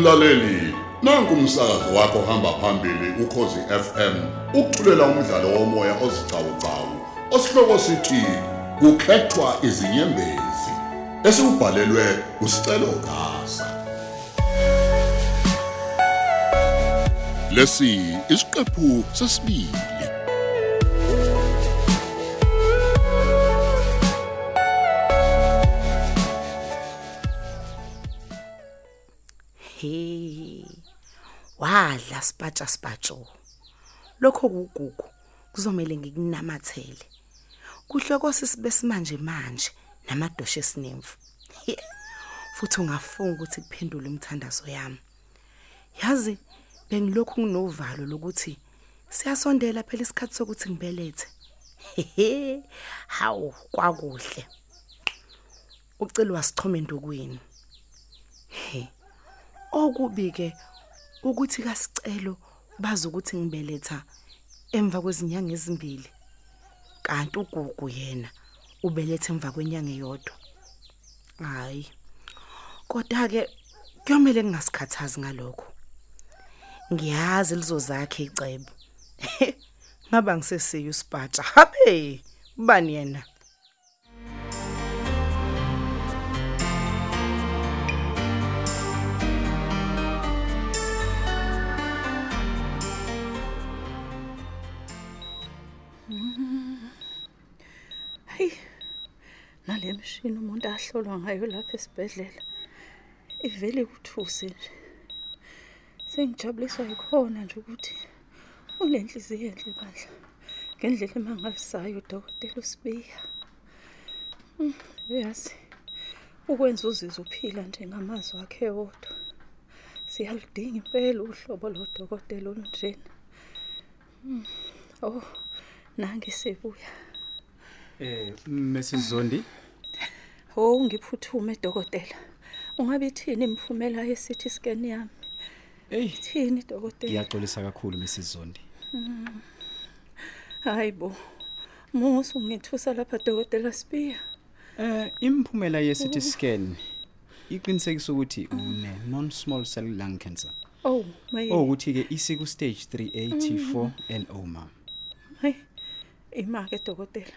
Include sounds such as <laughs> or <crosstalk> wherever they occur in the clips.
Mlaleli, nanku umsakazo wakho hamba phambili ukhozi FM. Ukuthulela umdlalo womoya ozicawucawu. Osihloko sithi kukhethwa izinyembezi. Esibhalelwe usicelo Gaza. Lesi isiqephu sesibili. Wadla spatsha spatsho. Lokho kugugu kuzomela ngikunamathele. Kuhle kosisi besimanje manje namadoshe esinemvu. Futhi ungafunga ukuthi kuphendule umthandazo yami. Yazi bengilokhu nginovalo lokuthi siyasondela phela isikhathi sokuthi ngibelethe. Hawu kwakuhle. Ucela wasixhome endokwini. He. Okubi ke ukuthi kasicelo bazi ukuthi ngibeletha emva kwezinyanga ezimbili. Kanti ugugu yena ubelethe emva kwenyanga eyodwa. Hayi. Kodwa ke kuyomela ngingasikhathazi ngalokho. Ngiyazi lizozakhe icebo. <laughs> Ngaba ngisesiyo uspatsha. Habe, ubani yena? Nale mshini umuntu ahlolwa ngayo lapha esibhedlela. Ivele kuthuse nje. Sengijabuliswa yikhona nje ukuthi ulenhliziyo enhle bandla. Ngendlela emangalisayo udokotela uSibiya. Mm, Uyazi ukwenza uzizwe uphila nje ngamazwi akhe wodwa. Siyalidinga impela uhlobo lodokotela olunjena. Mm, Oh, nangi sebuya. Eh Mrs Zondi Oh ngiphuthume dokotela. Ungabe ithini imphumela ye-CT scan yami? hey Ithini dokotela? ngiyaxolisa kakhulu Mrs Zondi Hayibo. Musu ngithusa lapha dokotela Sibiya. eh imphumela ye CT scan iqinisekisa ukuthi une non small cell lung cancer Oh, maye. okuthi ke isiku stage 3A T4 NO ma Hayi. Imake dokotela.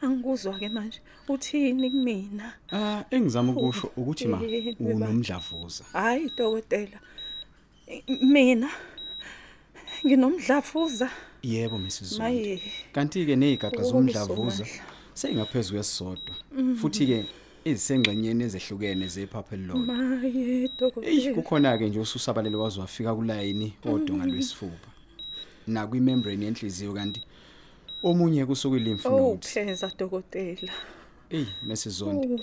Angikuzwa ke manje. Uthini kumina? ah engizama ukusho ukuthi ma Eh, beba. unomdlavuza Hayi dokotela. I- Mina nginomdlavuza. yebo Mrs Zondi Maye. kanti ke nezigaxa Oh, zomdlavuza Somandla. seyingaphezulu kwesisodwa futhi ke izisengxenyeni ezehlukene zephapha elilodwa Maye Ey dokotela. kukhona ke nje ususabalele wazi wafika kulayini odonga lwesifuba. Na kwi membrane yenhliziyo kanti omunye kusuka lymph Oh, nodes. pheza dokotela. Ey Mesizondi. Oh.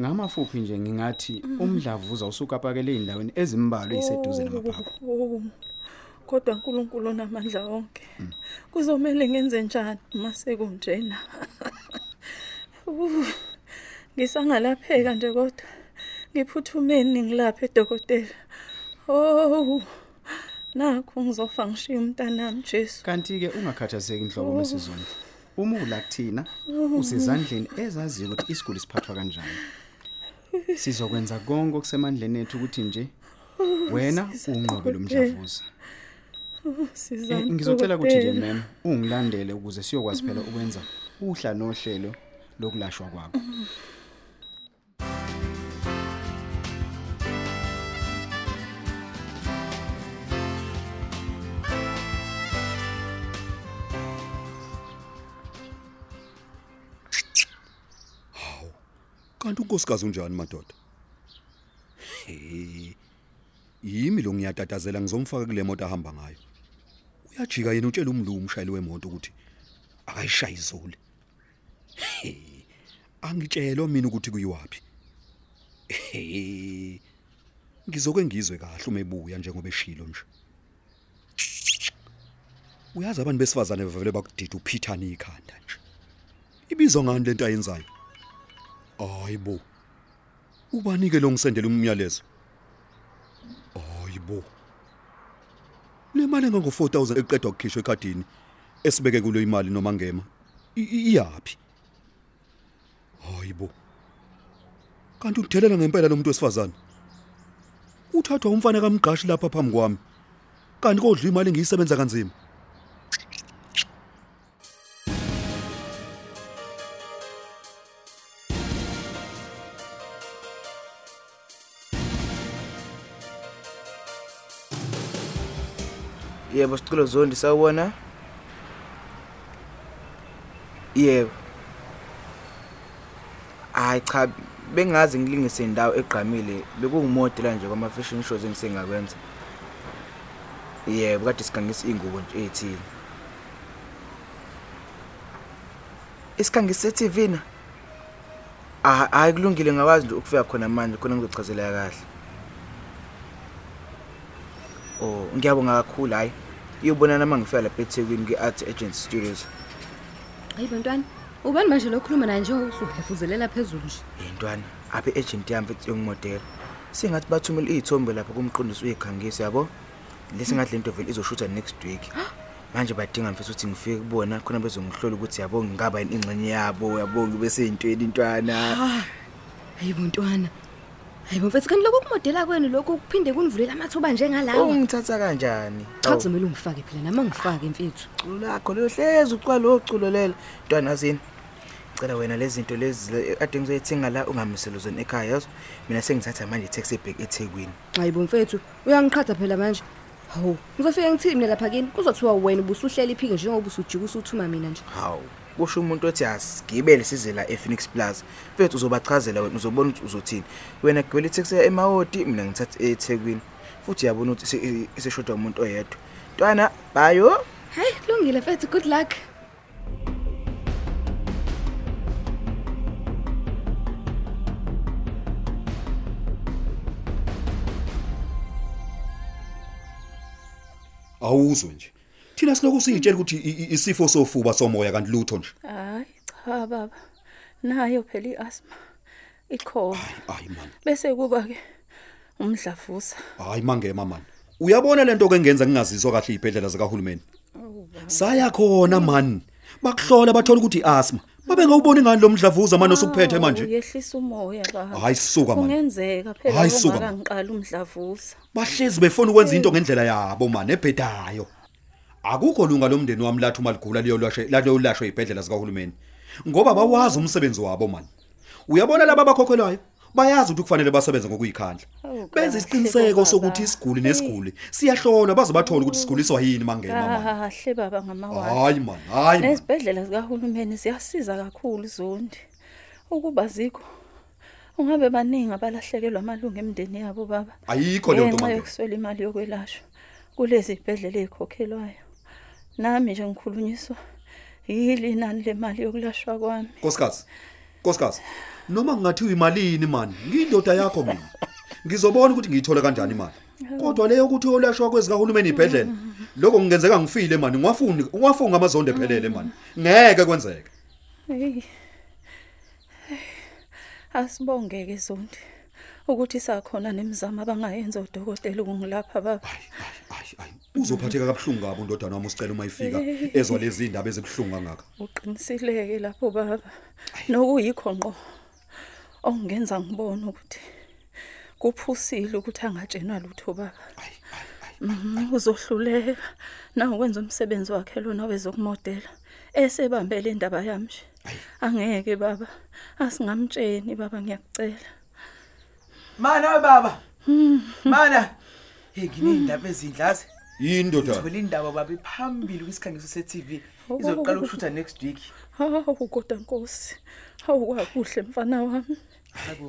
Ngamafuphi nje ngingathi umdlavuza usukapakele endaweni ezimbalwa eziseduze namaphaphu. Oh, Kodwa uNkulunkulu onamandla wonke. Kuzomela ngenze njani mase kunjena? Uh, <laughs> Ngisangalapheka nje kodwa ngiphuthumeni ngilaphe dokotela. Oh. Nakho ngizofa ngishiya umntanami Jesu. Kanti ke ungakhathazeki inhlobo Mesizondi. Uma ula kuthina usezandleni ezaziyo ukuthi isiguli siphathwa kanjani. Sizokwenza konke okusemandleni ethu ukuthi nje wena unqobe lo mdlavuza. Eh, Sizani. ngizocela ukuthi nje dokotela. mem ungilandele ukuze siyokwazi phela ukwenza uhla nohlelo lokulashwa kwakho Kanti unkosikazi unjani madoda? Hey. Yimi lo ngiyatatazela ngizomfaka kule moto ahamba ngayo. Uyajika yena utshela umlungu umshayeli wemoto ukuthi akayishaya izule. Hey. Angitshelwa mina ukuthi kuyiwapi. Hey. Ngizoke ngizwe kahle uma ebuya njengoba eshilo nje. Uyazi abantu besifazane bevele bakudida uphithana ikhanda nje. Ibizwa ngani lento ayenzayo? Hayibo. Ubanike lo ngisendela umyalezo. Hayibo. Le mali engango 4000 eqedwa ukukhishwa ekhadini esibeke kulo imali noma ngema. I- i- Iyapi? Hayibo. Kanti uthelela ngempela lo muntu wesifazane. uthathwa umfana kamgqashi lapha phambi kwami kanti kodla imali engiyisebenza kanzima Yebo sicelo zondi sawubona. Yebo. Hayi cha bengazi ngilingise indawo egqamile bekungumodela nje kwama fashion shows engisengakwenza. Yebo kade sikhangisa ingubo nje ethile. Isikhangisa TV na? Ah hayi kulungile ngakwazi nje ukufika khona manje khona ngizochazela kahle. Oh ngiyabonga kakhulu hayi. Iyobona nama ngifika lapha eThekwini ke-Art Agency Studios. Hayi bantwana, ubani manje lokhuluma naye njengoba usuhefuzelela phezulu nje. Yintwana, apha i-agent yami futhi yongimodela. Singathi bathumela izithombe lapha kumqondisi uyikhangisa yabo. Lesi ngathi lento vele izoshutha next week. Manje badinga mfethu ukuthi ngifike kubona khona bezongihlola ukuthi yabo ngingaba yini ingxenye yabo yabo ngibe seyintweni intwana. Hayi bantwana. Hayi mfethu kanti lokho kumodela kwenu lokho kuphinde kunivulela amathuba njengalawo. Ungithatha kanjani? Cha kuzomela ungifake phela nama ngifake mfethu. Culo lakho lo hlezi ucwa lo culo lela. Ntwana zini? Cela wena lezi zinto lezi ade ngizoyithenga la ungamiselo zona ekhaya yazo. Mina sengithatha manje taxi back eThekwini. Hayi bomfethu, uyangiqhatha phela manje. Hawu, ngizofika ngithini mina lapha kini? Kuzothiwa wena ubusuhlela iphike njengoba usujika usuthuma mina nje. Hawu, kusho umuntu othi asigibele size la ePhoenix Plaza. Mfethu uzobachazela wena uzobona ukuthi uzothini. Wena gibela itaxi eMawoti, mina ngithatha eThekwini. Futhi yabona ukuthi ise- iseshoda umuntu oyedwa. Ntwana, bayo. Hayi, kulungile mfethu, good luck. awuzwe nje thina siloku siyitshela ukuthi i- i- isifo sofuba somoya kanti lutho nje Hayi cha baba. Nayo phela iasthma. Ikhona. hayi man Bese kuba ke umdlavuza. hayi mangema man uyabona lento ke ngenza ngingazizwa kahle izibhedlela zikahulumeni saya khona man bakuhlola bathola ukuthi asthma babe ngawuboni ngani lo mdlavuza manje osukuphethe manje Uyehlisa umoya baba. hayi suka man Kungenzeka phela Hayi, suka, uma man. ngiqala umdlavuza. bahlezi befuna ukwenza into ngendlela yabo man ebhedayo akukho lunga lomndeni wami lathi uma ligula liyolashwe lalolashwe izibhedlela zikahulumeni ngoba bawazi umsebenzi wabo man uyabona laba abakhokhelwayo bayazi ukuthi kufanele basebenze ngokuyikhandla Awu, benza kahle isiqiniseko baba. sokuthi isiguli nesiguli siyahlolwa baze bathola ukuthi siguliswa yini mangema man Kahle baba ngamawazi. hayi man hayi man Nezibhedlela zikahulumeni ziyasiza kakhulu zondi. Ukuba zikho ungabe baningi abalahlekelwa amalungu emndeni yabo baba. ayikho leyo nto Ngenxa mangema yokuswela imali yokwelashwa kulezi ibhedlela ezikhokhelwayo. Nami nje ngikhulunyiswa yili inani lemali yokulashwa kwami. Nkosikazi. Nkosikazi. Noma ngingathiwa imalini man, ngiyindoda yakho mina. Ngizobona ukuthi ngiyithola kanjani imali. Kodwa leyo ukuthi olashwa kwezikahulumeni ibhedlela, lokho kungenzeka ngifile man, ngwafundi, ngwafunga amazondo ephelele man. Ngeke kwenzeke. Hey. Asibongeke zondi ukuthi sakhona nemizamo abangayenza udokotela ukungilapha baba. Hayi, hayi, hayi. Uzophatheka kabuhlungu kabi ndodana wami usicela uma ifika ezwa lezi indaba ezibhlungu kangaka. Uqinisileke lapho baba. Nokuyikho ngqo. Ongenza ngibone ukuthi kuphusile ukuthi angatshenwa lutho baba. Hayi, hayi, hayi. Mhm, Uzohluleka na ukwenza umsebenzi wakhe lona wezokumodela. Esebambele indaba yami nje. Angeke baba. Asingamtsheni baba ngiyakucela. Mana we baba. Mana. Hey nginindaba ezindlazi. Yini ndodana? Thola indaba baba phambili kwisikhangiso se-TV. Izoqala ukushutha next week. Hawu kodwa Nkosi. Hawu kwakuhle mfana wami.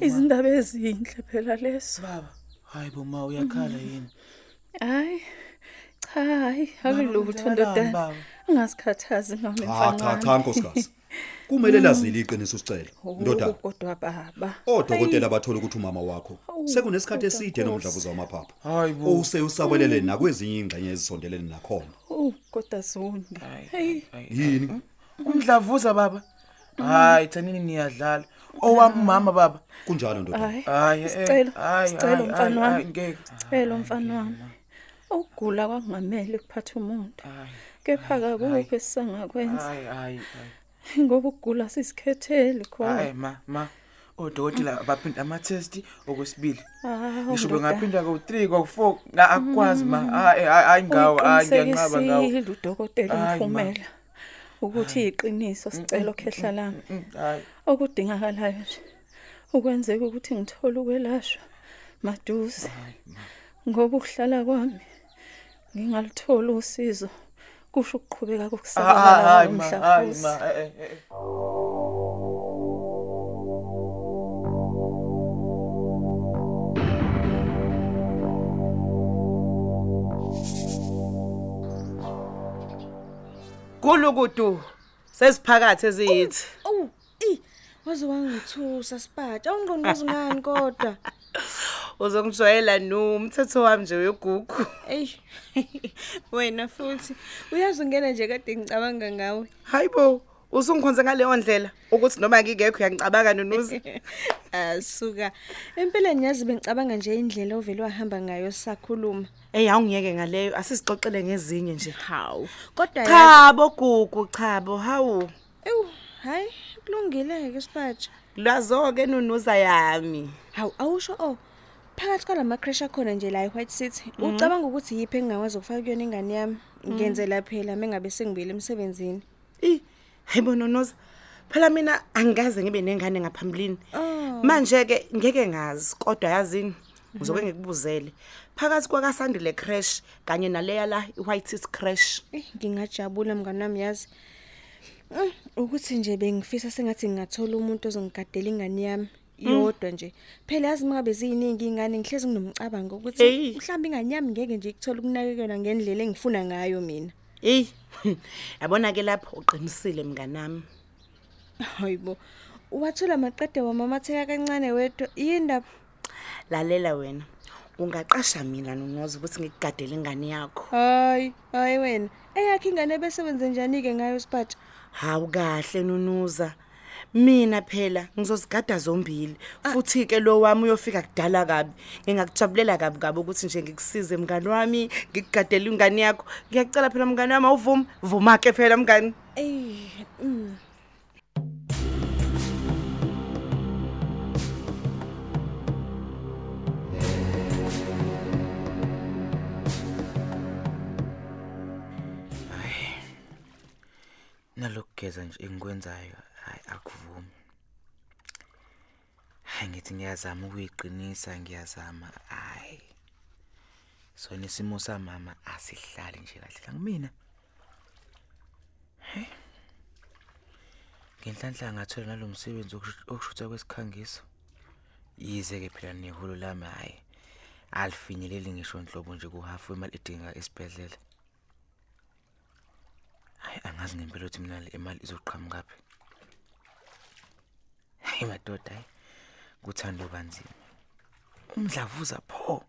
Izindaba ezinhle phela leso. Baba, hayi bo ma uyakhala yini? Hayi. Cha, hayi, Baba, akulutho kwenzakalani, ndodana. baba? Ungasikhathazi ngami Cha mfana. cha wami. cha nkosikazi. Kumele lazile iqiniso sicela. Oh, Ndodana. Kodwa baba. Odokotela bathola ukuthi umama wakho Hawu, sekunesikhathi kodwa eside Nkosi. nomdlavuza wamaphaphu. Hayi bo. Use usabelele nakwezinye ingxenye ezisondelene nakhona. Oh, kodwa zondi. Hey. Yini? Umdlavuza baba. Hayi thanini niyadlala. Owami mama baba. Kunjalo ndoda. Hayi. Hayi, eh, Sicelo, hayi, sicelo hayi, mfana hayi, wami. ngeke. Sicelo mfana wami. Ukugula kwakungamele kuphathe umuntu. Hayi, Kepha akukho esisangakwenza hayi, hayi. <laughs> ngoba ukugula sisikhetheli khona. Hayi ma, ma. odokotela baphinda ama test okwesibili. Ah, ngisho ndoda. bengaphinda ko3 ko4 akwazi ma. Hayi hayi hayi ngawo hayi ngiyanqaba ngawo. Uyiqinisekisile udokotela Hayi, ma. umphumela ukuthi iqiniso sicelo khehla lami. Mm, hayi. Okudingakalayo nje ukwenzeka ukuthi ngithole ukwelashwa maduze. Ngoba ukuhlala kwami ngingalitholi usizo kusho ukuqhubeka hayi kokusabala hayi ma hayi komhlafuzi ma eh, eh, eh. Kulukudu sesiphakathi eziyithi. Awu, i waze wangithusa sipatsha. Awungqonqozi ngani kodwa? Uzongijwayela no umthetho wami nje wegugu. Ey. <laughs> Wena futhi uyazi ungena nje kade ngicabanga ngawe. Hayibo, usungikhonze ngaleyo ndlela ukuthi noma ngingekho uyangicabanga nonuzi. <laughs> Asuka. Empeleni ngiyazi bengicabanga nje indlela ovele wahamba ngayo sisakhuluma. Ey awungiyeke ngaleyo asisixoxele ngezinye nje. Hawu. Kodwa yazi- Cha bogugu cha bo hawu. Ewu, hayi, kulungile ke sipatsha. Lazo ke nunuza yami. Hawu, awusho oh. Phakathi kwalama crash akhona nje la eWhite City. Ucabanga ukuthi yipi engingakwazi ukufaka kuyona ingane yami? Ngenzela phela mengabe sengibuyele emsebenzini. I hayibo nonuza. Phela mina angikaze ngibe nengane ngaphambilini. Oh. Manje ke ngeke ngazi kodwa yazini ngizoke ngikubuzele. Phakathi kwakasandile crash kanye naleya la iWhite City crash. Eh, ngingajabula mngani wami yazi. Mm, ukuthi nje bengifisa sengathi ngingathola umuntu ozongigadela ingane yami yodwa nje. Phela yazi mangabe ziyiningi ingane ngihlezi nginomcabango Hey. ukuthi mhlawumbe ingane yami ngeke nje ikuthola ukunakekelwa ngendlela engifuna ngayo mina. Hey, <laughs> yabona ke lapho uqinisile mnganami. Hayibo. Wathola maqede wamamatheka kancane wedwa. Yindaba Lalela wena. Ungaqasha mina nonozi ukuthi ngikugadele ingane yakho. Hayi, hayi wena. Eyakhe ingane besebenze njani ke ngayo sipatsha? Hawu kahle nunuza. Mina phela ngizozigada zombili. Futhi ke lo wami uyofika kudala kabi. Ngingakujabulela kabi kabi ukuthi nje ngikusize mngani wami, ngikugadele ingane yakho. Ngiyacela phela mngani wami awuvumi, vuma ke phela mngani. Eh, mm. nalokugeza nje engikwenzayo hayi akuvumi. Hayi ngithi ngiyazama ukuyiqinisa ngiyazama hayi. Sona isimo samama asihlali nje kahle. La kumina Hey. ngenhlanhla ngathola nalomsebenzi wokushu- wokushutha kwesikhangiso yize ke phela neholo lami hayi alifinyeleli ngisho nhlobo nje kuhafu imali edingeka esibhedlela. Hayi angazi ngempela ukuthi mina le imali izoqhamuka phi. Hayi madoda hayi. Kuthando kanzima. Umdlavuza pho?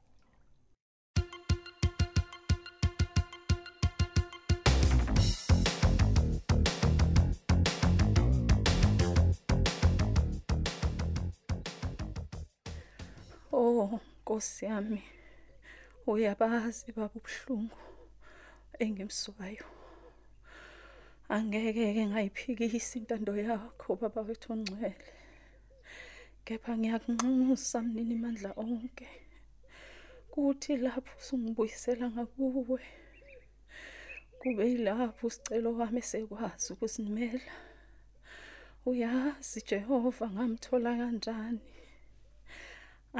Oh Nkosi yami uyabazi baba ubhlungu engimswayo. Angeke ke ngayiphikisa intando yakho baba wethu ongcwele. Kepha ngiyakunxusa mnini mandla onke. Kuthi lapho sungibuyisela ngakuwe kube yilapho sicelo wami sekwazi ukusinimela. Uyazi Jehova ngamthola kanjani?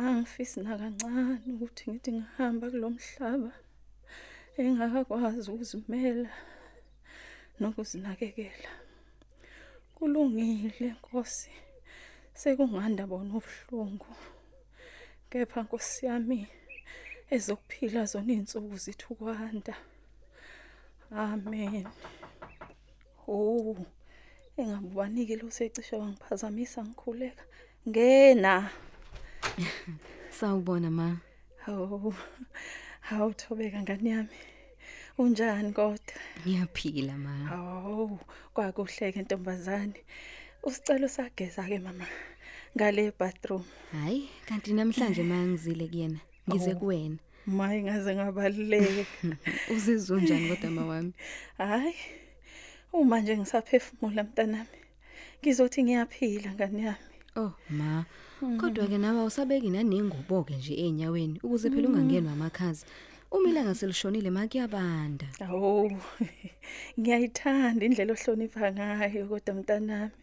Angifisi nakancane ukuthi ngithi ngihamba kulomhlaba engakakwazi ukuzimela nokuzinakekela. Kulungile Nkosi. Sekunganda bona ubuhlungu kepha Nkosi yami ezokuphila zona izinsuku zithi ukwanda amen oh engabubanike lo secishe wangiphazamisa ngikhuleka ngena Sawubona ma. Hawu. Hawu thobeka ngani yami. Unjani kodwa? Ngiyaphila ma. Hawu, kwakuhleke ntombazane. Usicelo sageza ke mama. Ngale bathroom. Hayi, kanti namhlanje mangizile kuyena. Ngize kuwena. Maye ngaze ngabaluleke. <laughs> Uzizwe unjani kodwa ma wami? Hayi. Uma nje ngisaphefumula mntanami. Ngizothi ngiyaphila ngani yami. Oh ma. Kodwa ke nawe awusabeki nanengubo ke nje enyaweni ukuze phela ungangenwa amakhaza. Uma ilanga selishonile makuyabanda. Awu. <laughs> Ngiyayithanda indlela ohlonipha ngayo kodwa mntanami.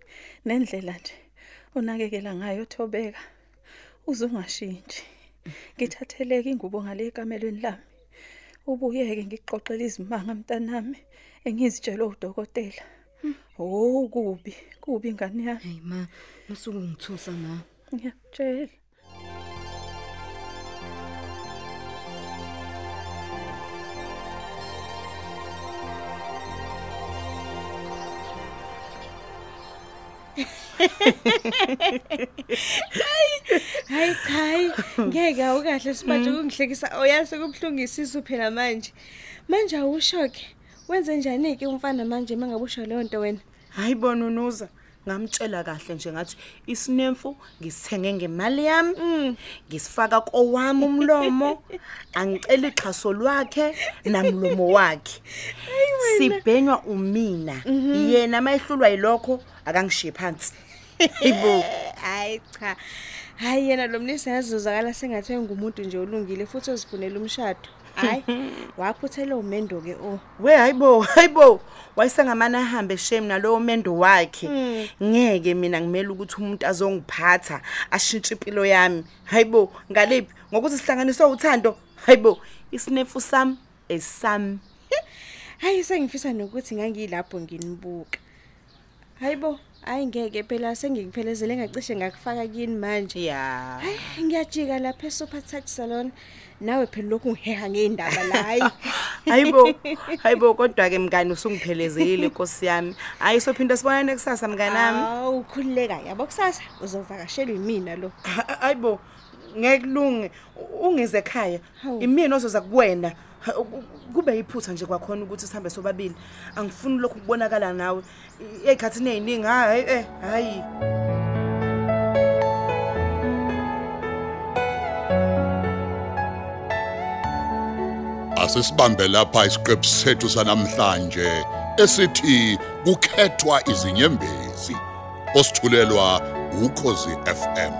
Nendlela nje onakekela ngayo Thobeka. Uzungashintshi. Ngithatheleke ingubo ngale ekamelweni lami. Ubuyeke ngikuxoxela izimanga mntanami engizitshela udokotela. Oh kubi, kubi ingane yami. Hey ma, musuku ngithusa ma. Ngiyakutshela. Hayi cha, ngeke awukahle sibatshe kungihlekisa oyazi kubhlungisisa phela manje. Manje awusho ke. Wenze njani ke umfana manje mangabusho leyo nto wena? Hayibona unuza ngamtshela kahle nje ngathi isinemfu ngisithenge ngemali yami ngisifaka kowami umlomo angicela ixhaso lwakhe namlomo wakhe. Sibhenywa umina. Yena mayihlulwa yilokho akangishiye phansi. Hayibo <laughs> Hayi cha. Hayi yena lo mnisi yazozakala sengathi ngumuntu nje olungile futhi ozifunela umshado. Hayi, <laughs> waphuthela umendo ke o. we hayibo hayibo wayesengamana ahambe shame nalowo mendo wakhe. Ngeke mina ngimele ukuthi umuntu azongiphatha ashintshe impilo yami. Hayibo ngaliphi? Ngokuthi sihlanganiswe uthando. Hayibo isinefu sami esami. Hayi sengifisa nokuthi ngangilapho nginibuka. Hayibo, hayi ngeke phela sengikuphelezele ngacishe ngakufaka kini manje. ya Hayi ngiyajika lapha eSuper Touch Salon. Nawe phela lokhu ngiheha ngeindaba la hayi. <laughs> hayibo hayibo kodwa ke mngani usungiphelezile Nkosi yami hayi sophinda sibonane kusasa mngani nami Awu khulileka yabo kusasa uzovakashelwa yimina lo. Ha- hayibo ngeke kulunge ungize ekhaya Hawu. imini ozoza kuwena Ha, ku- kube yiphutha nje kwakhona ukuthi sihambe sobabili angifuni lokhu kubonakala nawe I- ey'khathini ey'ningi hayi eh hayi Asisibambe lapha isiqephu sethu sanamhlanje esithi kukhethwa izinyembezi. Osithulelwa ukhozi FM.